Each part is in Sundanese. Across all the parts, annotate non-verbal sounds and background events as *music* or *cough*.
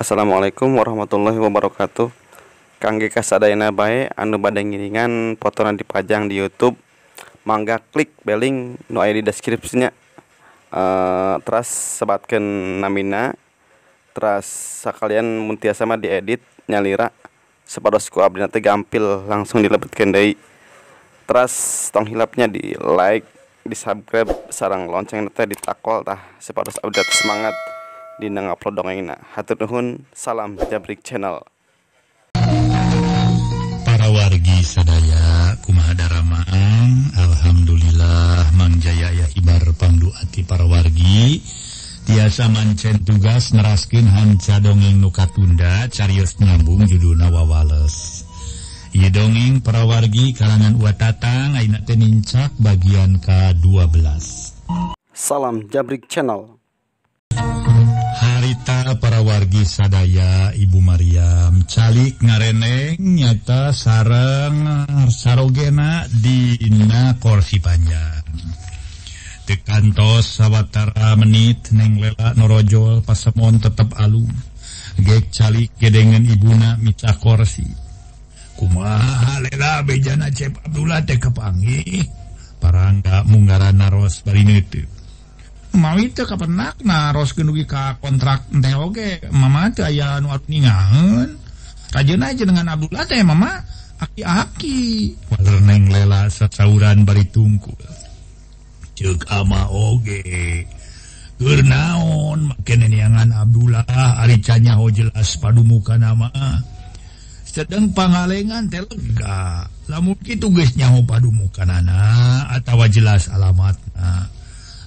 Assalamualaikum warahmatullahi wabarakatuh. Kangge kasadayana bae anu bade ngiringan potongan dipajang di YouTube. Mangga klik beling nu aya di deskripsinya. Uh, teras sebatkan namina teras sakalian mun tiasa mah diedit nyalira sepados ku abdi teh gampil langsung dilebetkeun deui. Teras tong hilapnya di like di subscribe sarang lonceng teh ditakol tah sepados abdi semangat dina ngupload dongengna. Hatur nuhun, salam Jabrik Channel. Para wargi sadaya kumaha daramaan, alhamdulillah Mang Jaya ya ibar panduati para wargi. Tiasa mancen tugas neraskin hanca dongeng nuka tunda carius nyambung judulna wawales. Ye dongeng para wargi kalangan watatang aina tenincak bagian ke-12. Salam Jabrik Channel. harita para wargi sadaya Ibu Maryam calik ngareneng nyata sarang sarogena dina korsi panjang. Tekantos sawwatara menit neng lela norojol pasemon tetap alum. Gek calik gedengan ibuna mica korsi. Kumaha lela bejana cep Abdullah teh kepangi parangga munggara naros bari neutup mawi itu kapenak nah Ros genugi ka kontrak teh oge. Mama teh aya nu ningaheun kajeuna aja dengan Abdullah teh mama aki-aki. Waler neng lela sacauran bari tungkul ceuk ama oge. Keur naon make niangan Abdullah. Ari canya ho jelas padu muka nama sedang pangalengan teh lega. Lamun kitu geus nyaho padumukanana atawa jelas alamatna.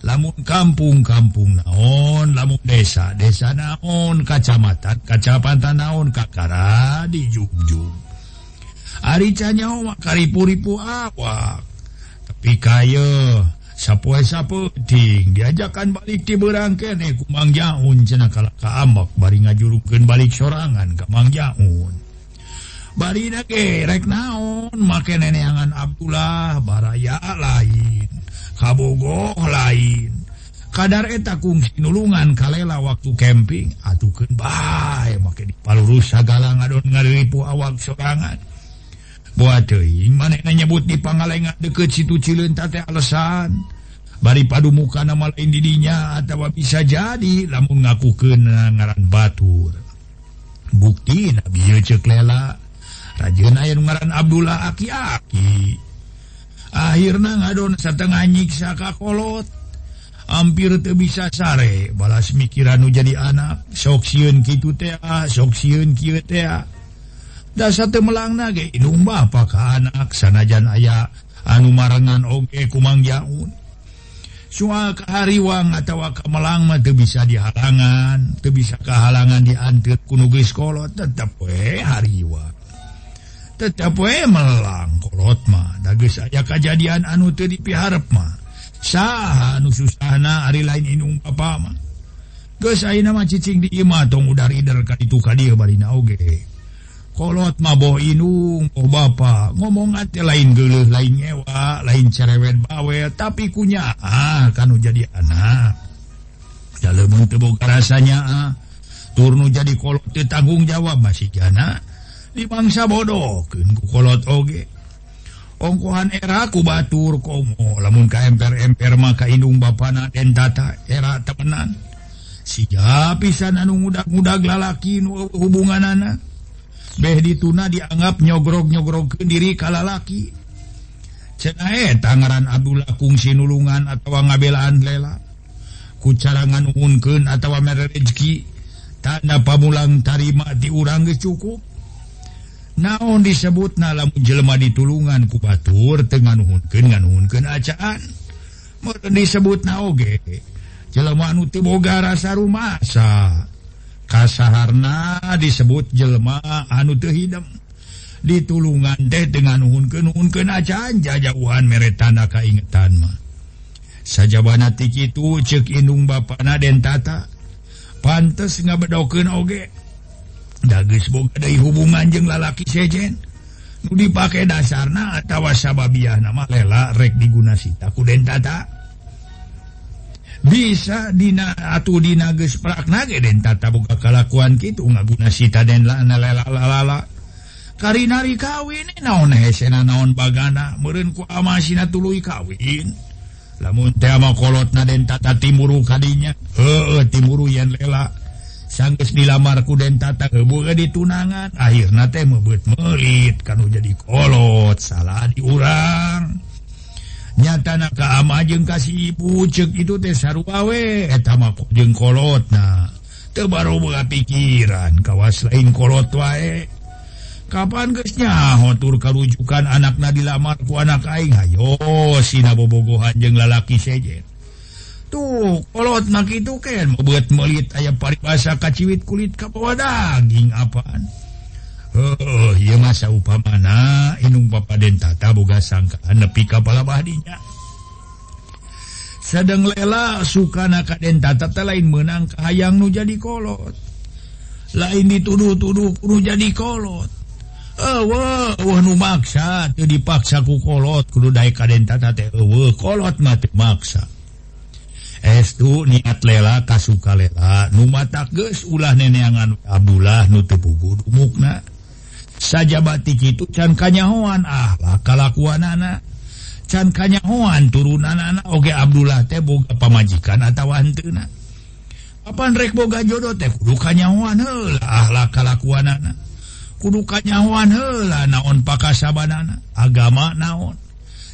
lamun kampung-kampung naon lamun desa desa naon kacamatan kacapatan naon kakara di Jugjung Aricanya karipuripu awak. Tapi kayo sapposapeting diajakan balik diberangke ku Mang jaun cenakala kaambak bari ngajurukan balik sorangan kamang jaun. Bari rek naon make neneangan Abdullah baraya lain. kabogo lain. Kadar eta kungsi nulungan kalela waktu camping atukeun bae make dipalurus sagala ngadon ngaripu awak sorangan. Buat mana nyebut di pangalengan deket situ Cileunta teh alasan bari padu muka nama lain didinya atau bisa jadi lamun ngaku ngaran batur. Bukti nabi cek lela. Rajin ayah ngaran Abdullah aki-aki. akhirnya ngadon setengah nyiksa kakolot hampir teu bisa sare. Balas mikiran nu jadi anak. Soksiun kitu teh ah, soksiun kieu teh ah. da satu melangna nage indung apa ka anak sanajan aya anu marengan oge kumang jaun. Soal kehariwang atau kemelang mah teu bisa dihalangan teu bisa kehalangan diantir geus kolot tetap we hariwang tetap da geus aya kejadian anu teu dipiharep mah sah anu susana ari lain inung geus ayeuna nama cicing di imah tong udar ider ka ditu ka dieu barina oge. Kolot mah boh inung oh bapa. Ngomong ate lain geuleuh lain nyewa, lain cerewet bawe tapi kunya ah kanu jadi anak. Da leumeung teu rasanya ah. Turnu jadi kolot teu tanggung jawab masih jana. di bangsa bodohkolot oge. Ongkohan era ku Batur komo lamun KMPMPR maka hidung Bapana dentata era temenan. Sija pisan anu muda-muda lalaki hubungan anak Beh dituna dianggap nyogrog-nyogrog ke diri kalalaki cenae Tangaran Abdullah kungsi nulungan atau ngabelaan lela. Kucarangan unken atau rezeki, tanda pamulang tarima diurang cukup. naon disebut lamun jelema ditulungan ku Batur kubatur Tenhunhunken acaan. Disebut naoge boga rasa rumasa. Kasaharna disebut jelma anu tehidam ditulungan teh dengan hunkenhunken acaan jajauhan mere tanda kaingetan mah. Sajabanatik itu cek inung den tata. Pantes nggak bedoken oge. hubungan jeng lalaki sejen. Nu dipakai dasarna atawa sababiah nama lela rek digunasitaku dentata bisa dina atuh den tata boga buka kelakuan gitu ngagunasita den lana lela lalala karinari kawin eh, naon hesena naon bagana. Meureun ku amasina tuluy kawin. Lamun teh ama kolotna dentata timuru kadinya. Heueuh timuru yen lela. sanggis dilamarku dan tata kebuka di tunangan akhirnya teh mebut melit kanu jadi kolot salah diurang nyata na keama jeng kasih pucek itu teh sarwawe etama jeng kolot nah terbaru buka pikiran kawas lain kolot wae. Kapan gesnya hotur kerujukan anak na dilamarku anak aing? Hayo sina bobogohan jeng lalaki sejen. tuh kolot maki itu kan buat melit ayam pari bahasa kaciwit kulit kapawa daging apaan? Oh iya masa upamana inung papaden tata boga sangkaan nepi kepala badinya sedang lela suka nakaden tata lain menang hayang nu jadi kolot. Lain dituduh-tuduh kudu jadi kolot. Uh, wah, wah, maksa dipaksa ku kolot kudu daik kaden tata teh uh, kolot mati maksa. estu niat lela kasuka lela. Numa geus ulah neneangan Abdullah nutupugu mukna saja batik itu can kanyahoan. Ahlah kalakuan anak can kanyahoan turunan anak oge Abdullah teh boga pamajikan atau antena. Apaan rek boga jodoh teh? Kudu kanyahoan heula. Ahlah kalakuan anak kudu kanyahoan heula naon pakasabanana. Agama naon.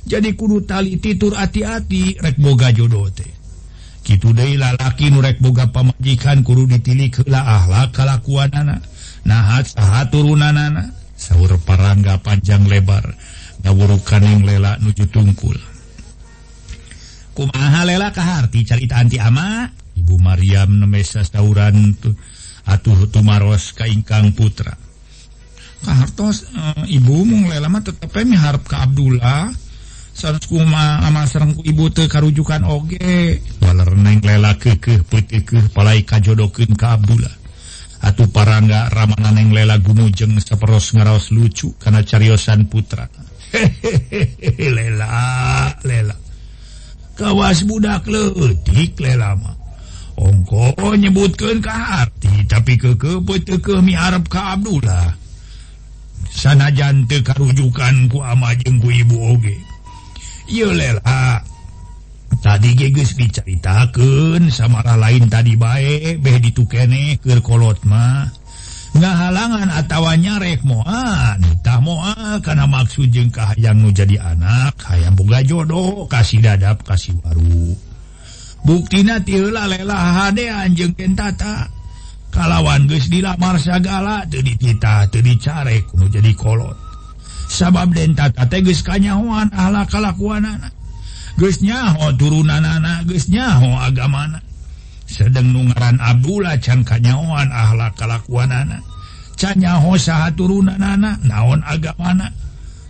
Jadi kudu tali titur hati-hati rek boga jodoh teh. gitu deui lalaki nurrek boga pemajikan kuru heula akhlak kalakuan anak nah turunan anak sahur parangga panjang lebar ngawurukan yang lela nuju tungkul. Kumaha lela kahati carita anti ama? Ibu Maryam nemesa tawuran atuh tumaros kaingkang putra. Kahartos e, ibu mung lela mah tetep miharap ke Abdullah. ibu karujukan oge. Neng lela kekeh kajodokeun ka kabula Atuh para nggak Ramana neng lela gumujeng seperos ngaraos lucu karena cariyosan putra. Hehehe lela lela. Kawas budak letik lelama ongko nyebutkan ke hati tapi ke ke putih ke miharap ke Abdullah. Sana jante karujukan ku ama jengku ibu oge. Ah. tadi diceritakan samalah lain tadi baik Beh ditukenekirkolot mah. Nggak halangan atawanya rekmoantah moal karena maksud jengkah yang jadi anak kayak boga jodoh kasih dadap kasih baru buktina tila lelah hadean anjeng kentata kalawan guys dilamar segala jadi kita tadi care jadi kolot. sabab dentata teges kanyawan alakalakuan gesnyaho turunan anak gesnyaho agama sedang nungaran Abdullah can kanyawan akhlak kalakuan anak canyaho saha turunan anak naon agama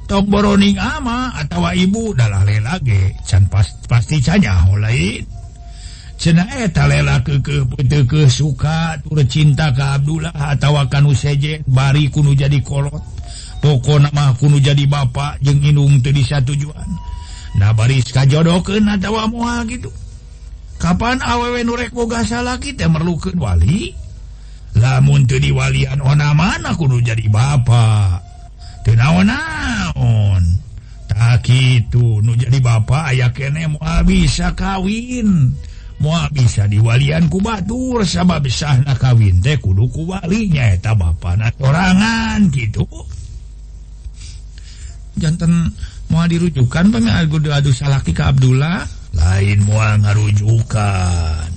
tong boroning ama atau ibu dalah lelage can pas, pasti canyaho lain. Cena eta eh lela ke ke pete ke suka tur cinta ke Abdullah atau kanu sejen bari kunu jadi kolot. pokok nama kuno jadi Bapak jeung Inung tadi satujuan nah baris ka jodoh ke tawa mual gitu. Kapan aweW nurek boga salah kita merlukan wali? Lamun diwalian ona mana kuno jadi Bapak kenaon-naon tak itu nu jadi Bapak aya kene mua bisa kawin. Mua bisa diwalian ku Batur sabab sahna kawin teh kudu ku walinya eta Bapak orangan gitu. Jantan dirujukan Aduh salaki ke Abdullah? Lain mua ngarujukan.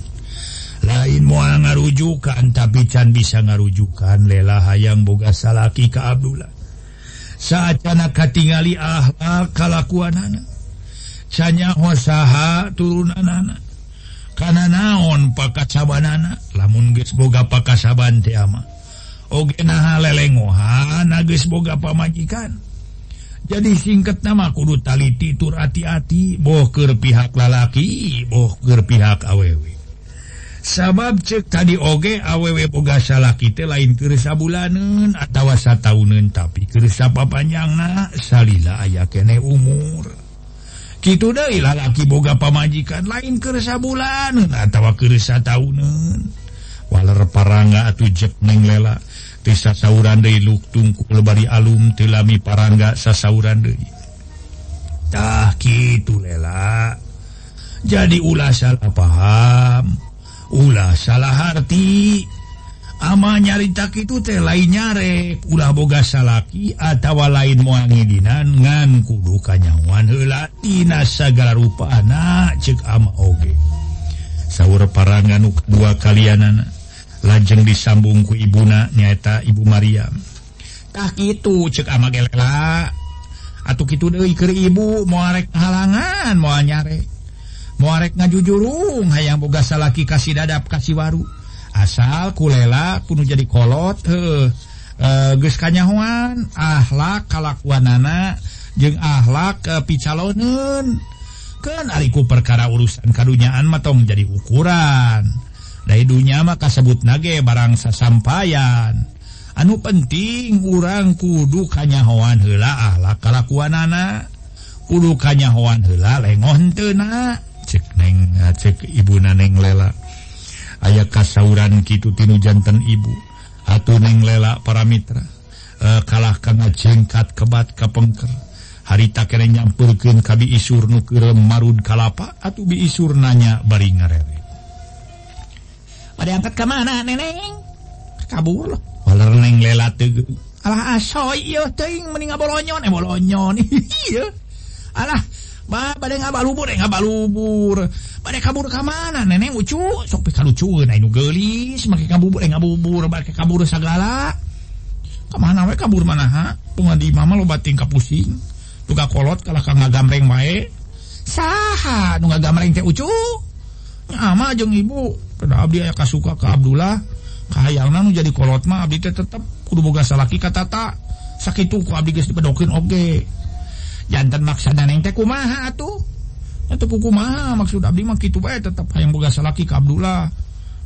Lain mua ngarujukan tapi can bisa ngarujukan. Lela hayang boga salaki ke Abdullah. Saat canaka tinggali ahlakkalakuan Cnya wasaha turunan anak karena naon pakat saban anak lamun boga pak saban tiama Oke nah lelengohan nais boga pamajikan jadi singkat nama kudu taliti tur hati-hati. Bohker pihak lalaki bohker pihak aww sabab cek tadi oge awew boga salah teh lain kersa bulanan atau tahunan tapi kersa panjang na salila aya kene umur. Gitu dari lalaki boga pamajikan lain kersa bulanan atau kersa tahunan waler parangga atau jek neng lela. tesa sauran deui luktung bari alum teu lami parangga sasauran deui. Tah kitu lela. Jadi ulah salah paham ulah salah harti ama nyarita kitu teh lain nyare. Ulah boga salaki atawa lain moal ngidinan ngan kudu kanyawan heula tina sagala rupa anak cek ama oge. Saur parangan dua kalianana. lajeng disambungku Ibuna nyaeta Ibu Mariamtah itu cek ama gelela. Atuh gitu deui keur ibu muarek halangan mau nyare muarek ngajujurung hayang boga salaki kasih dadap kasih waru. Asal kulela penuh jadi kolot he e, geus kanyahoan akhlak kalakuanana jeung akhlak uh, e, picalonen. Kan ariku perkara urusan kadunyaan mah tong jadi ukuran. dari dunya maka sebut nage barang sasampayan. anu penting kurang kudu kanyahoan hela ala ah, kalakuanana. kudu kanyahoan hela lengontena cek neng ah, cek ibu naneng lela. Aya kasauran Kitu tinu jantan ibu. Atau neng lela para mitra e, eh, kalah karena jengkat kebat kapengker. Harita kere nyampurken kabi isur nuker marud kalapa atau biisur nanya bari ngarewe diangkat ke mana neneng kabur loh waler neng lela tuh alah ah, asoy iya ting mending bolonyon eh bolonyon *laughs* iya alah Ba, badai ngabalubur, eh ngabalubur. Bade kabur ke mana? Nenek ucu, sok pika lucu. Nah, ini gelis, makai kabubur, eh ngabubur. Makai kabur segala. Kemana we kabur mana, ha? Bunga di mama lo batin kapusing. Tuga kolot kalah kang ngagamreng bae. Saha, nu gamreng teh ucu. Nyama jeng ibu. Abdi aya kasuka ke Abdullah khayalan jadi kolot mah Abdi tetap kudu boga salaki katata sakit ku Abdi geus dipedokeun oge. Jantan maksana neng teh kumaha atuh? Eta kumaha? Maksud Abdi mah kitu bae tetap hayang boga salaki ke Abdullah.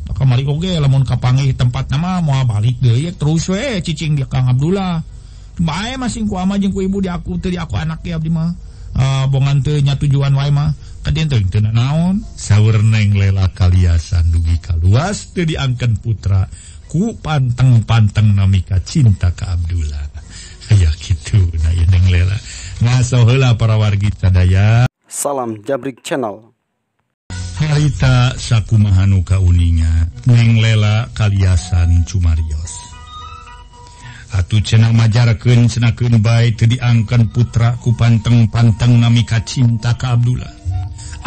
Kamari oge lamun kapangi tempat nama mau balik deui terus we cicing dia Kang Abdullah. Bae masing ku ama jeung ku ibu di aku teu di aku anak ya Abdi mah. Uh, bongan teu nya tujuan wae mah. Teu naon. Saur neng lela kaliasan dugi kaluas teu diangkeun putra ku panteng-panteng namika cinta ka Abdullah. Ya gitu nah neng lela. Ngasoheula para wargi sadaya. Salam jabrik channel. Harita sakumahanu kauninga neng lela kaliasan cumarios. Atuh cenah majarkeun cenakeun bae teu diangkan putra ku panteng-panteng namika cinta ka Abdullah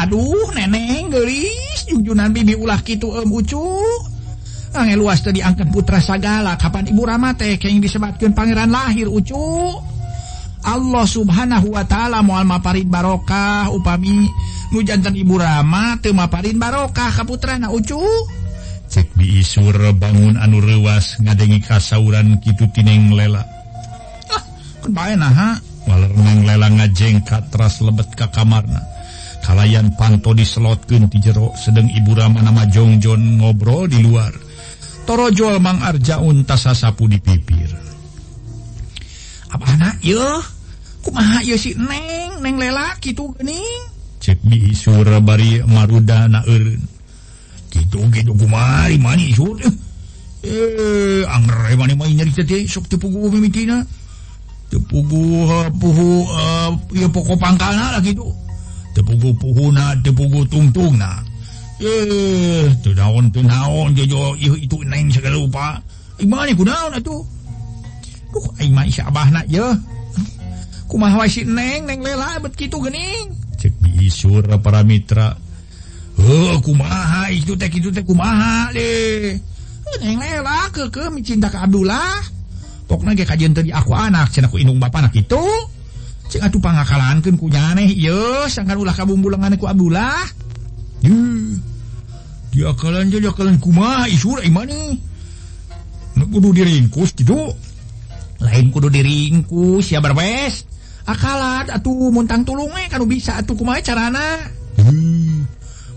Aduh neneng gelis jujunan bibi ulah gitu em ucu. Angel luas tadi angkat putra sagala. Kapan ibu ramate yang disebutkeun pangeran lahir ucu? Allah subhanahu wa ta'ala mual maparin barokah. Upami nujantan ibu rama teu maparin barokah kaputrana ucu. Cek bi isur bangun anu rewas ngadengi kasauran kitu tineng lela. Ah, kebae naha waler neng lela ngajengkat teras lebet ka kamarna. kalayan panto diselotkeun ti jero sedang ibu Rama nama Jongjon ngobrol di luar. Toro jual Mang Arjaun tasa sapu dipipir apa anak yo kumaha yo si neng? Neng lelak gitu gening cek di Surabari maruda eureun. gitu gitu kumari mani sur. Eh angger mani mani nyari teh sok tepugu mimitina tepugu puhu uh, ya pokok pangkana lah gitu. tepugu-puhuna tepugu tungtungna eh tunaon tunaon jojo ieu itu neng segala lupa imani kunaon atuh duh aing mah syabahna ye kumaha wae si neng neng lela bet kitu geuning cek diisur para mitra. Heuh kumaha itu teh kitu teh kumaha le. Eh, neng lela keukeun mencinta ka Abdullah? Pokna ge kajian tadi aku anak cenah ku indung bapak anak itu. atuh pangakalankeun ku nyaneh. Ieu sangkan ulah kabumbulengan ku Abdullah. Yuh. dia akalan je dia akalan kumaha isura imah nih kudu diringkus gitu. Lain kudu diringkus ya berbes akalat atuh muntang tulunge eh, kanu bisa atuh kumaha carana? Yuh.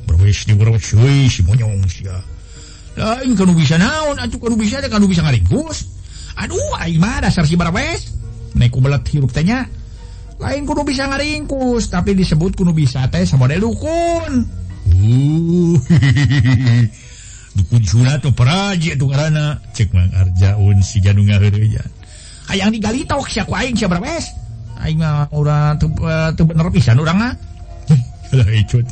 berbes di berbes euy si monyong sia lain kanu bisa naon atuh kanu bisa kanu bisa ngaringkus. Aduh aing mah dasar si berbes Nek ku belet hirup tanya lain kudu bisa ngaringkus tapi disebut kudu bisa teh sama model dukun. Uh, *laughs* dukun sunat atau peraji itu karena cek mang arjaun si janung ngaheureuyan hayang digali tok sia ku aing sia berbes aing mah urang teu eh, teu bener pisan urang *laughs* lah ecot.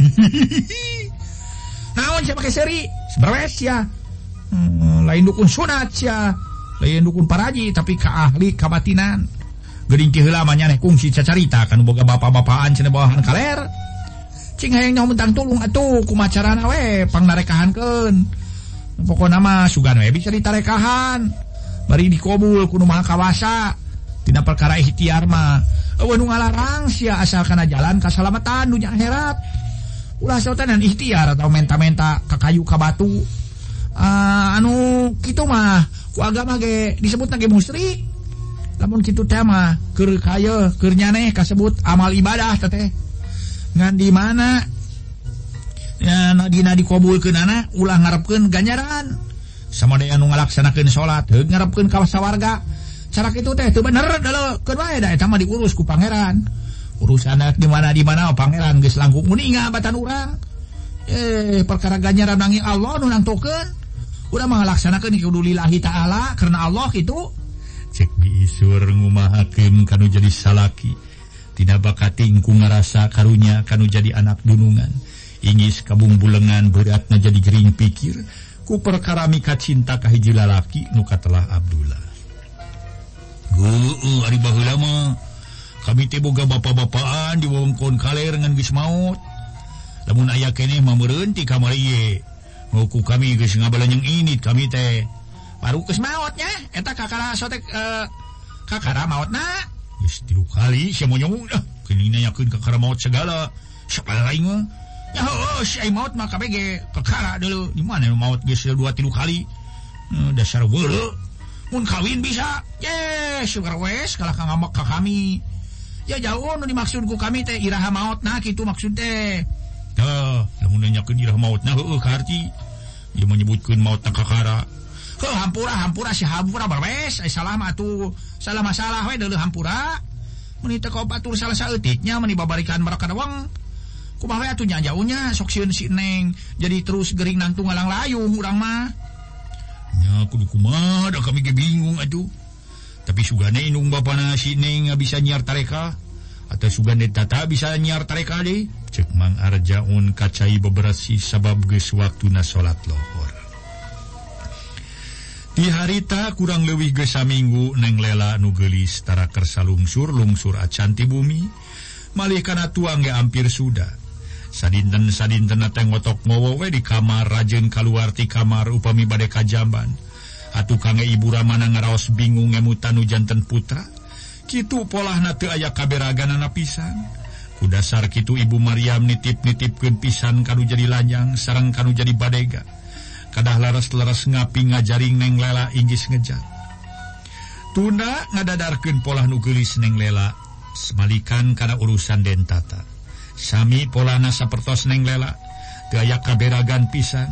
*laughs* Naon sia pakai seri? Berbes ya lain dukun sunat sia? Lain dukun paraji tapi ka ahli kabatinan. gerintilamanya ne kungsi cacarita kan boga bapak-bapaan cenah bawahan kaler. Cing hayang nyawa mentang tulung atuh kumacarana we pang narekahan kan pokoknya nama sugan we bisa ditarekahan. Bari dikobul kuno maha kawasa tina perkara ikhtiar mah. Eueuh nu ngalarang sia asal kana jalan kasalamatan dunya akhirat ulah sotenan ikhtiar atau menta-menta ka kayu ka batu uh, ah, anu kitu mah ku agama ge disebut ge musyrik namun gitu tema keur nyaneh kasebut amal ibadah tete ngan di mana? Ya nadina dikobul ke nana ulah ngarepkeun ganjaran. Sama dengan nu ngalaksanakan sholat ngarepkeun kawasa warga cara itu teh itu bener dalo kedua eta mah diurus ku pangeran. Urusan di mana di mana pangeran geus langkung muninga batan urang. Eh perkara ganjaran nangi Allah nu nangtokeun. Udah melaksanakan kudu lillahi ta'ala karena Allah itu cek diisur ngumahaken kanu jadi salaki. Tidak bakatingku ngerasa karunya kanu jadi anak gunungan ingis kabung bulengan beratnya jadi Jering pikir ku perkara mika cinta Kahiji lalaki nuka telah Abdullah. Uh, Lama kami teboga bapak-bapaan di diwongkon kaler ngan bis maut. Namun ayah kene ti kamar ye mauku kami geus ngabalanyang ini kami teh. barukus mautnya. Eta kakara sotek uh, kakara maut na tilu kali siya monyong dah. Uh, nanyakeun kakara maut segala. Segala lain mo ya oh, si maut maka bege kakara dulu. Di mana maut geus dua tilu kali? Uh, dasar weuleu mun kawin bisa. Yes sugar wes kalah kang ngamak ka kami. Ya jauh nu dimaksudku kami teh iraha maut nah kitu maksud teh. Teh lamun nanyakeun iraha maut nah heueuh karti ieu menyebutkeun maut tak kakara. hampura hampura si hampura berbes salah tuh salah masalah we dulu hampura. Menita kau batur salah saetiknya meni babarikan mereka doang kumaha we nya jauhnya sok sieun si neng. Jadi terus gering nantung tungalang layung urang mah. Nya kudu kumaha da kami ge bingung atuh. Tapi sugane indung bapana si neng bisa nyiar tareka. Atau sugane tata bisa nyiar tareka deh. Cek mang arjaun kacai beberapa sabab geus waktuna salat loh di harita kurang lewih gesa minggu neng lela nugelis tarakersa lungsur lungsur acanti bumi malih kana tuang ge hampir sudah sadinten sadinten teng ngotok ngowowe di kamar rajen kaluarti kamar upami badai kajaban. Atuh kange ibu ramana ngaraos bingung ngemutan janten putra. Kitu polah nate aya kaberaganana pisan. Kudasar kitu ibu Maryam nitip-nitipkeun pisan kanu jadi lanyang sarang kanu jadi badega. Kadah laras-laras ngapi ngajaring neng lela inggis ngejat tunda ngadadarkeun pola nu geulis neng lela semalikan karena urusan dentata Sami pola nasa pertos neng lela gaya kaberagan pisan.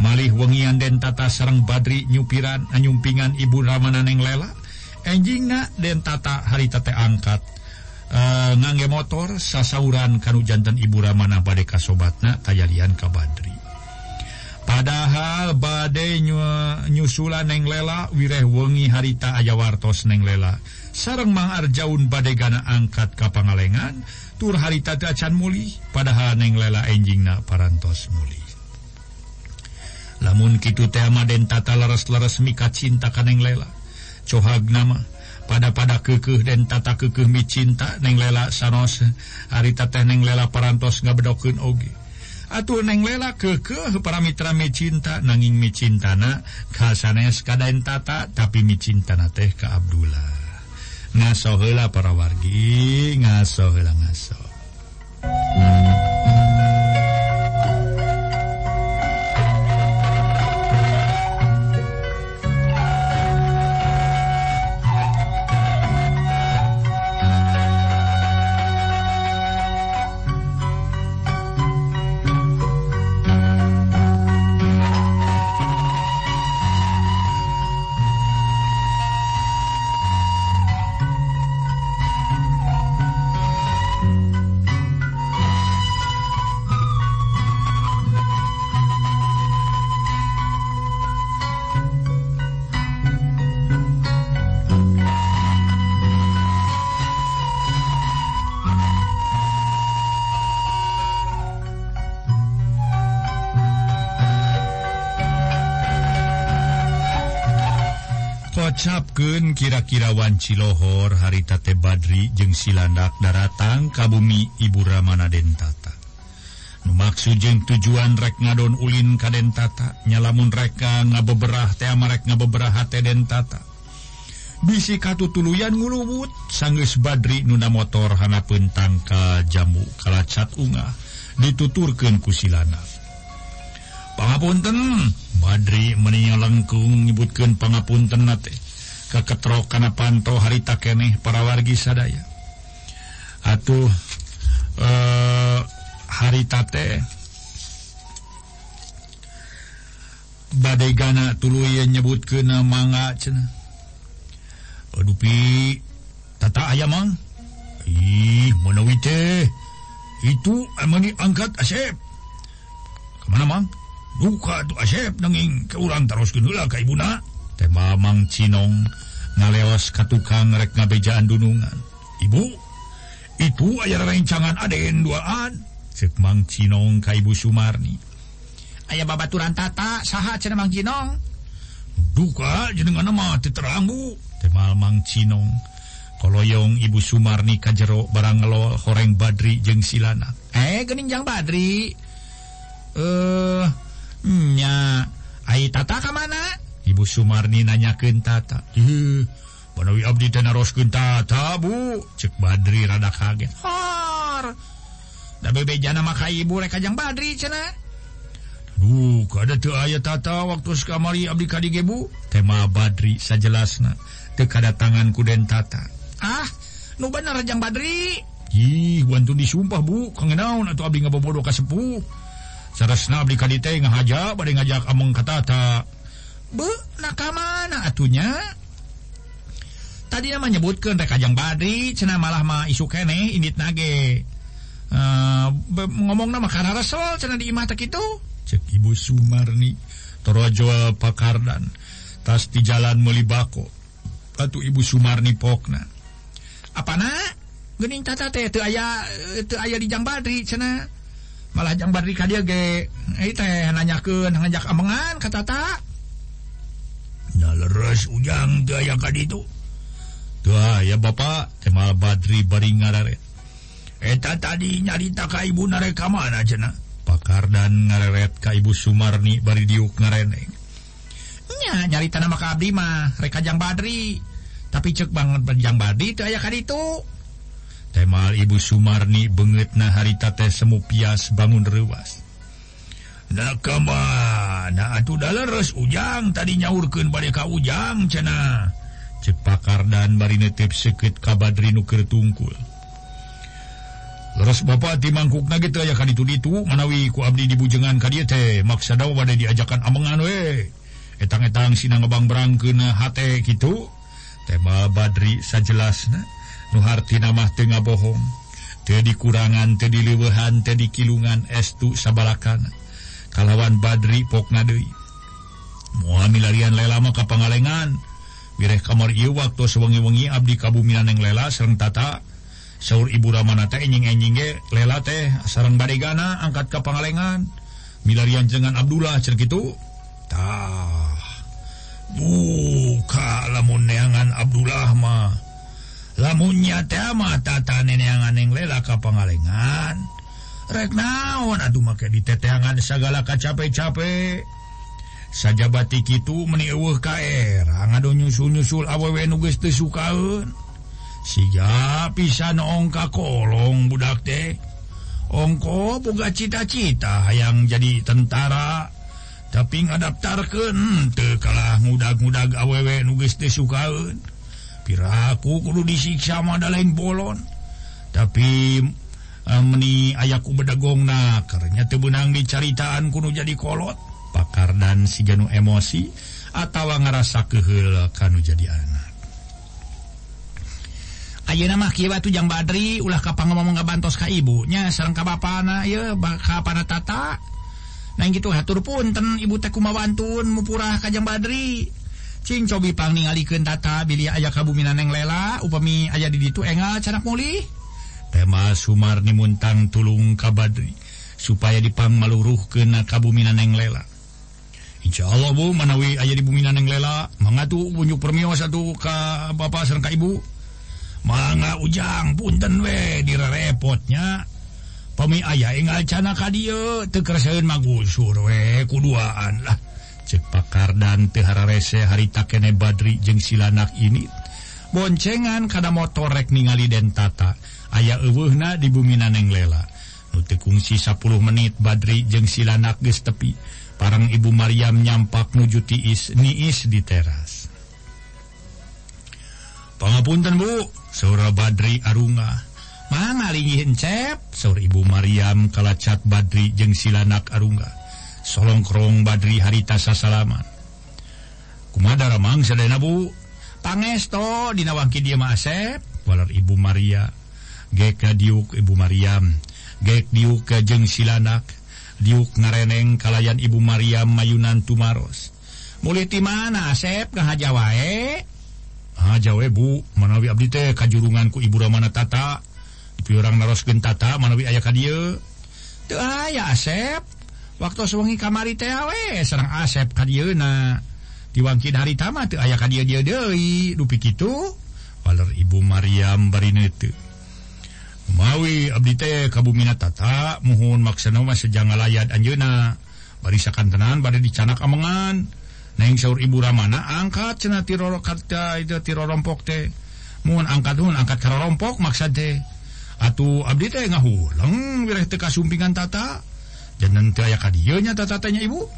Malih wengian den tata sarang badri nyupiran anyumpingan ibu ramana neng lela. Enjing na den tata hari tate angkat. Uh, ngangge motor sasauran kanu jantan ibu ramana badai kasobatna tayalian ka badri padahal badai nyusulan neng lela wireh wengi harita aya wartos neng lela. Sareng mangar jaun badai gana angkat kapangalengan tur harita acan mulih padahal neng lela enjingna parantos mulih lamun kitu teh maden tata leres-leres mika cinta ka neng lela cohag nama pada pada kekeh dan tata kekeh mi cinta neng lela sanos harita teh neng lela parantos nggak bedokeun oge. atuh neng lela kekeh para mitra mecinta nanging micintana khasanes kadain tata tapi micintana teh ke Abdullah ngaso heula para wargi ngaso heula ngaso hmm. nyebutken kira-kirawan harita haritate Badri jeung silandak daratang kabumi Ibu Ramana Dentata. Numaksud jeung tujuan rek ngadon Ulin kadentata nyalamun reka ngabeberah teamarek merek ngabeberah dentata. Bisi katu tuluyan nguluwut sanggeus Badri nuna motor hanapun tangka jamu kalacat unga dituturkan kusilana pangapunten Badri menia lengkung nyebutkan pangapunten nate. keketro kana panto harita keneh para wargi sadaya. Atuh eh harita teh badai gana tulu yang nyebut ke mangga cina dupi tata ayam mang? Ih menawi teh itu emang diangkat asep. Kemana mang? Buka tuh asep nanging ke orang terus kenula ke ibuna. tema Mang Cinong ngaleos ka tukang rek ngabejaan dunungan. Ibu itu aya rencangan Aden duaan. Mang Cinong ka ibu Sumarni. Aya babaturan tata saha cenah Mang Cinong? Duka jenengan nama teranggu temal Mang Cinong koloyong Ibu Sumarni Kajero ngelol horeng Badri jeng Silana. Eh geninjang Badri. Eh uh, nya ai tata ka mana? Ibu Sumarni nanyaken tata. Panawi Abdi teroskin tata Bu. Cek Badri rada kaget. Maka ibu kajjang Badri Uh, aya tata waktu kamari Abdi Kadigebu tema Badri sajelasna tekada tangan kuden tata. Ah nu bener jang Badri. Ih bantu disumpah bu. Kangenaun atau Abdi ngabobodo kasepuh Saresna Abdi Kadite ngahaja bade ngajak among katata mana atunya? Tadi menyebutkan rekajang Badri cena malah mah isu kene ini nage. Uh, ngomong nama karena Rasul cena di imata itu cek ibu Sumarni toro pakardan tas di jalan melibako. Batu ibu Sumarni pokna. Apa na? Gening tata teh teu aya teu aya di Jang Badri cenah. Malah Jang Badri ka dieu ge eh teh nanyakeun ngajak amengan ka tata terus ujang daya ka ditu. Tuh ya Bapak tema Badri bari baring eta tadi nyarita Ka Ibu nare ka mana cenah? pakar dan ngareret Ka Ibu Sumarni bari diuk ngarenengnya nyarita nama Ka Abdi mah rek Jang Badri tapi cek banget panjang Badri teu aya ka ditu. temal Ibu Sumarni banget nah harita teh semu pias bangun rewas. nah kamar ada atuh dares ujang. Tadi nyaurken badeka ujang cena. Cepakar dan barinetip sekit kabadri nuker tungkul. Leres Bapak di mangkuk na gitu ya kan itu ditu manawi ku Abdi dibujengan ka dia teh. Maksa daw pada diajakan amengan we. Etang-etang sinangebang berang kena hate gitu tema Badri sajelas nuharti nama tengah bohong Tedi kurangan tedi lewehan tedi kilungan estu sabalakan. kalawan Badri Poknadei muaarian lelama Kapangalengan wireh kamar waktu sewengi-wengi Abdi Kabuminan yang lela serreng tata. Sahur Ibu Ramanata enjing-enjinge lela teh sarang Badegana angkat Kapangalengan milarian jengan Abdullah cerkitutah buka lamun neangan Abdullah mah. Lamunnya tema tata neneangan yang lela Kapangalengan rek naon? Aduh make diteteangan segala kacape-cape saja batik itu meniuh KR er. ngado nyusul-nyusul geus nuges tesukaun siga pisan ongka kolong budak teh. Ongko boga cita-cita yang jadi tentara. Tapi ngadaptarkan te kalah muda-mudag geus nuges tesukaun piraku kudu disiksa ada lain bolon. Tapi meni ayaku bedagong na karena tebenang dicaritaan kuno jadi kolot pakar dan si Janu emosi atau ngerasa kehel kanu jadi anak. Ayeuna mah kieu batu jang Badri ulah ka ngomong ngabantos ka ibunya sareng ka bapana ieu ka tata. Nah gitu hatur punten ibu teh kumawantun mupurah ka jang Badri. Cing cobi pang tata bilih aya kabumi neng lela upami aya di ditu enggal cara mulih tema Sumarni Muntang Tulung Kabadri supaya dipang maluruh kena kabuminan yang lela. Insya Allah Bu manawi ayah di buminan yang lela mengatu unjuk permio satu ka bapak serka ibu. Mangga ujang punten we di repotnya. Pemi ayah enggak cana kadio tekerseun magusur we kuduaan lah. Cek pakar dan tehara rese harita kene badri jeng silanak ini. Boncengan kada motorek ningali den tata ayaah euwuhna di buminaneng lela. Nutikungsi 10 menit Badri jeung sila nagis tepi. Parang Ibu Maryam nyampak nuju tiis niis di teras. Pengapunten Bu. Sora Badri Arunga. Malingihin cep Sur Ibu Maryam kalacat Badri jeung silanak Arungga Solongkrong Badri haritasa salaman kumadara Mang Sedena Bu. Pangesto dinawangki dia Asep. Walar Ibu Maria. Geka diuk Ibu Maryam Gek diuk jeung silanak. Diuk ngareneng kalayan Ibu Maryam Mayunan Tumaros. Muliti mana Asep? Ke Hajawae Hajawe Bu. Manawi Abdi teh kajurunganku Ibu Ramana Tata. Ibu orang naros gentata manawi ayah kadia teu ayah Asep. Waktu sewengi kamari teh awe serang Asep kadiana diwangkin hari tamat tuh ayah kadia dia dei dupi gitu Waler Ibu Maryam barinete mawi Abdi kabumina tata. Muhun maksanoma sejanga layat Anjuna. Barisakan tenan bad dicanak amangan. Neng saur Ibu Ramana angkat cena tiroro kata itu tiro rompok teh mohon angkat hun angkat tiro rompok maksud teh atuh Abdi teh ngahuleng wireh teh kasumpingan tata. Jangan teu aya ka dieu nya tata tanya ibu.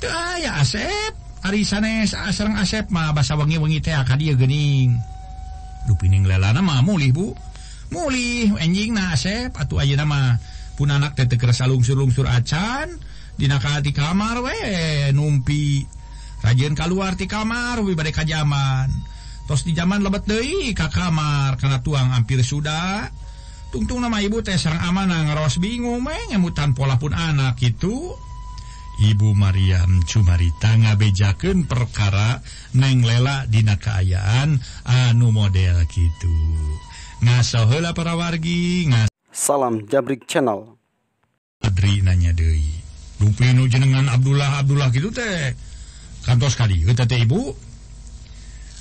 Teu aya Asep. Ari sanes sareng Asep mah basa wengi-wengi teh ka dieu geuning dupining lelana mah mulih Bu. mulih enjing nasep atau aja nama pun anak teh kersa lungsur-lungsur acan dinakati kamar we numpi rajin keluar di kamar we badai kajaman tos di zaman lebet deui ka kamar karena tuang hampir sudah tungtung nama ibu teh sareng amanah ngaros bingung meh ngemutan pola pun anak itu. Ibu Maryam Cumarita ngabejakeun perkara neng lela dina kaayaan anu model gitu. ngasa para wargi ngas salam Jabrik channel. Adri nanya deui. Dewi Duplinu jenengan Abdullah Abdullah gitu teh. Kantos kali kita teh ibu.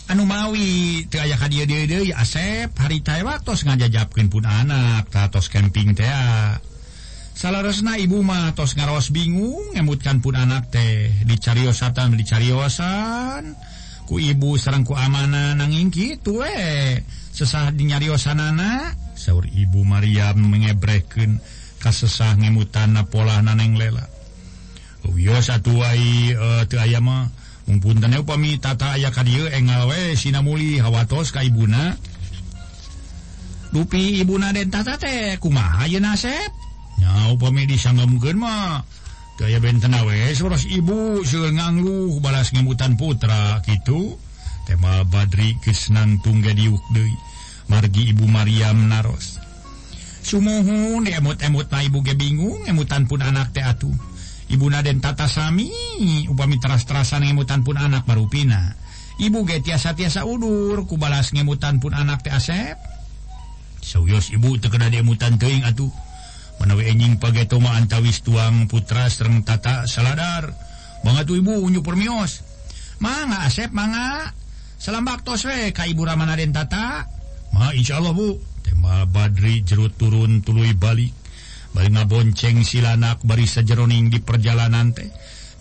Anu mawi teu aya ka dieu deui deui Asep harita we tos ngajajabkeun pun anak ta tos camping teh Salarosna ibu mah tos ngaros bingung ngemutkan pun anak teh. Dicariosatan dicariosan ku ibu sarangku amanah nanging kitu we. Sesah dinyariosanana saur ibu Maryam mengebreken kasesah ngemutan pola naneng lela. Oh, Uyo satu wai eh, teu aya mah mumpun teh e upami tata aya ka dieu enggal we sinamuli hawatos ka ibuna. Dupi ibuna den tata teh kumaha yeuna sep? nya upami disanggemkeun mah daya bentenawe soros ibu nganggu balas ngembutan putra kitu. tema Badri Kisnang tungga diuk deui. margi Ibu Maryam naros Sumuhun emut-emut na ibu ge bingung emutan pun anak teh atuh. Ibu Naden tata Sami upami teras-terasan ngemutan pun anak barupina Ibu ge tiasa-tiasa udur ku balas ngemutan pun anak teh Asep Soyos ibu teu tekeda diemutan teuing atuh menuiing pagetoma antawis tuang putra sereng tata saladar. Banget ibu unyu permios. Mangga asep mangga Salambak tos toswe ka ibu ramana den tata. Ma insya Allah bu. Tema Badri jerut turun tuluy balik bari bonceng silanak bari sajeroning di perjalanan teh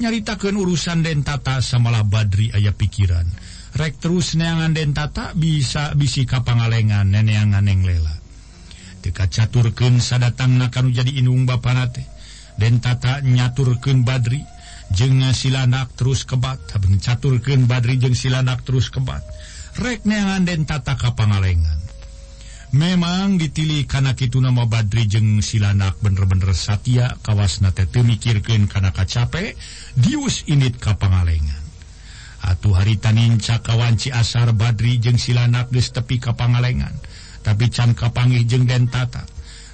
nyaritakan urusan Den tata samalah Badri ayah pikiran. Rek terus neangan Den tata bisa bisi kapangalengan neneangan neng lela. teka caturken sadatang nakanu jadi inung Bapanate dan tata nyaturken Badri jeng silanak terus kebat. Haben caturken Badri jeng silanak terus kebat. Rek neangan dan tata kapangalengan. Memang ditili karena itu nama Badri jeng silanak bener-bener Satya kawasnatete mikirken karena kacape dius init kapangalengan. Atuh hari tanin cakawanci asar Badri jeng silanak geus tepi kapangalengan. tapi can kapangi jeung dentata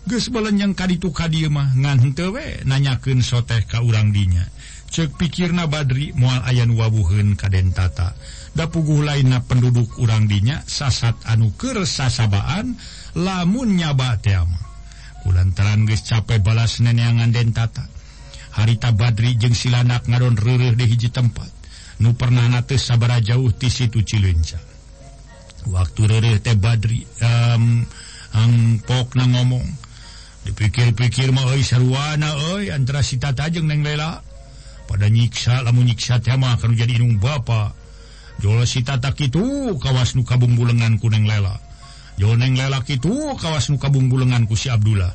geus belenyang kaditu ka dieu mah ngan henteu we nanyakeun soteh ka urang dinya. Cek pikirna badri moal ayan wawuheun ka dentata da puguh lainna penduduk urang dinya sasat anu keur sasabaan lamun nyaba teh kulantaran geus capek balas neneangan den tata. Harita badri jeung silanak ngadon reureuh di hiji tempat. Nu pernah nate sabara jauh ti situ Cileunca. waktu teh Badri um, angpok na ngomong dipikir-pikir mau sarwana oi antara si Tata jeung neng lela. Pada nyiksa lamun nyiksa tema akan jadi inung bapa. Jola si tata itu kawas nu kabung bulenganku neng lela. Jola neng lela itu kawas nu kabung bulenganku si Abdullah.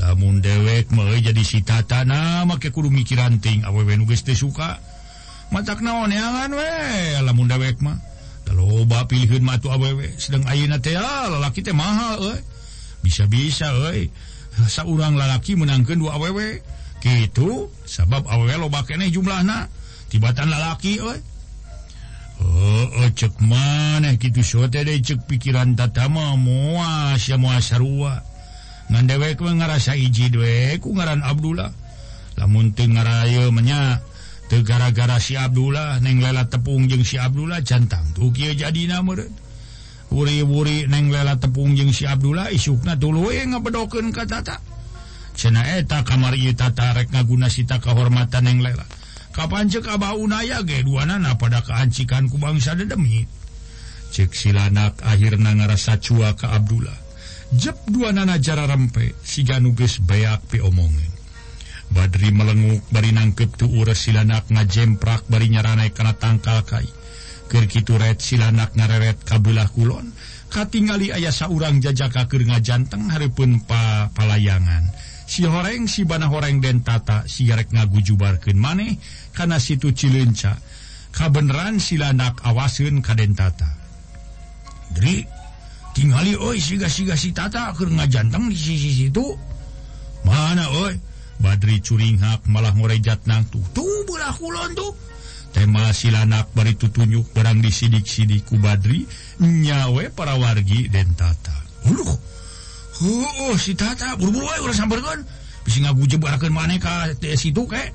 Lamun dewek mau jadi si tata tanah make kudu mikiran ting. Awewe nu suka. Matak naon ya kan we? Lamun dewek mah. loba pilihun matu awewe sedang ayeuna teh ah, lalaki teh mahal euy bisa-bisa eh. euy saurang lalaki menangkeun dua awewe gitu sabab awewe loba keneh jumlahna tibatan lalaki euy Oh, oh cek maneh gitu sote deh cek pikiran tata mah moas ya moas sarua. Ngan dewek mah ngarasa hiji dewek ku ngaran Abdullah. Lamun teu ngaraya menya gara-gara si Abdullah neng lela tepung jeung si Abdullah cantang tuh jadi wuri-wuri neng lela tepung jeung si Abdullah isukna dulu tata. Kata cenaeta eh, kamar tatarek ngaguna sita kehormatan neng lela. Kapan cek Abah Unaya ge dua nana pada keancikanku bangsa dedemi. Cek silanak akhirna ngerasa cua ke Abdullah. Jep dua nana jara rempe si ganuges beak pi omongin. Badri melenguk bari nangkep tu ures silanak ngajemprak bari nyaranai kana tangkal kai. Kirkitu red silanak ngareret kabelah kulon. Katingali ayah saurang jajaka keur ngajanteng hareupeun pa palayangan. Si horeng si bana horeng den tata si yarek ngagujubarkeun maneh kana situ cileunca. Kabeneran silanak awaseun ka den tata. Dri tingali oi siga-siga si tata keur ngajanteng di sisi situ. Mana oi? Adri Curinghak malah ngorejat nang tuh tuh belah kulon tuh tema silanak bari tutunjuk barang disidik-sidik ku Badri nyawe para wargi dan tata. Uluh, oh, oh, si tata buru-buru ayo udah sambar kan. Bisa ngagu jebakan mana ka situ kek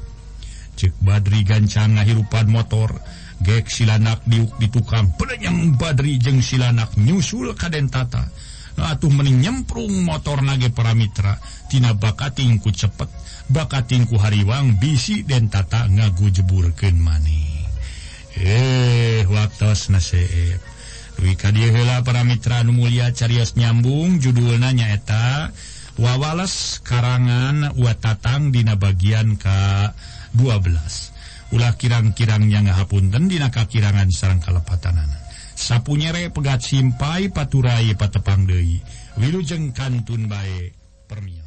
cek Badri gancang ngahirupan motor gek silanak diuk di tukang. Penyang Badri jeng silanak nyusul kaden tata. Atuh mening nyemprung motor nage para mitra tina bakating ku cepet. bakatingku Hariwang bisi dan tata ngagu jeburken maneh eh watos naseep wika dihela para Mitra Nu Mulia Carios nyambung judulna nyaeta wawales karangan watatang Dina bagian ka 12 ulah kirang-kirangnya ngahapunten Dina kakirangan sarang kalepatanan. Sapu nyere pegat simpai paturai patepang Dei Wilujeng Kantun bae permian.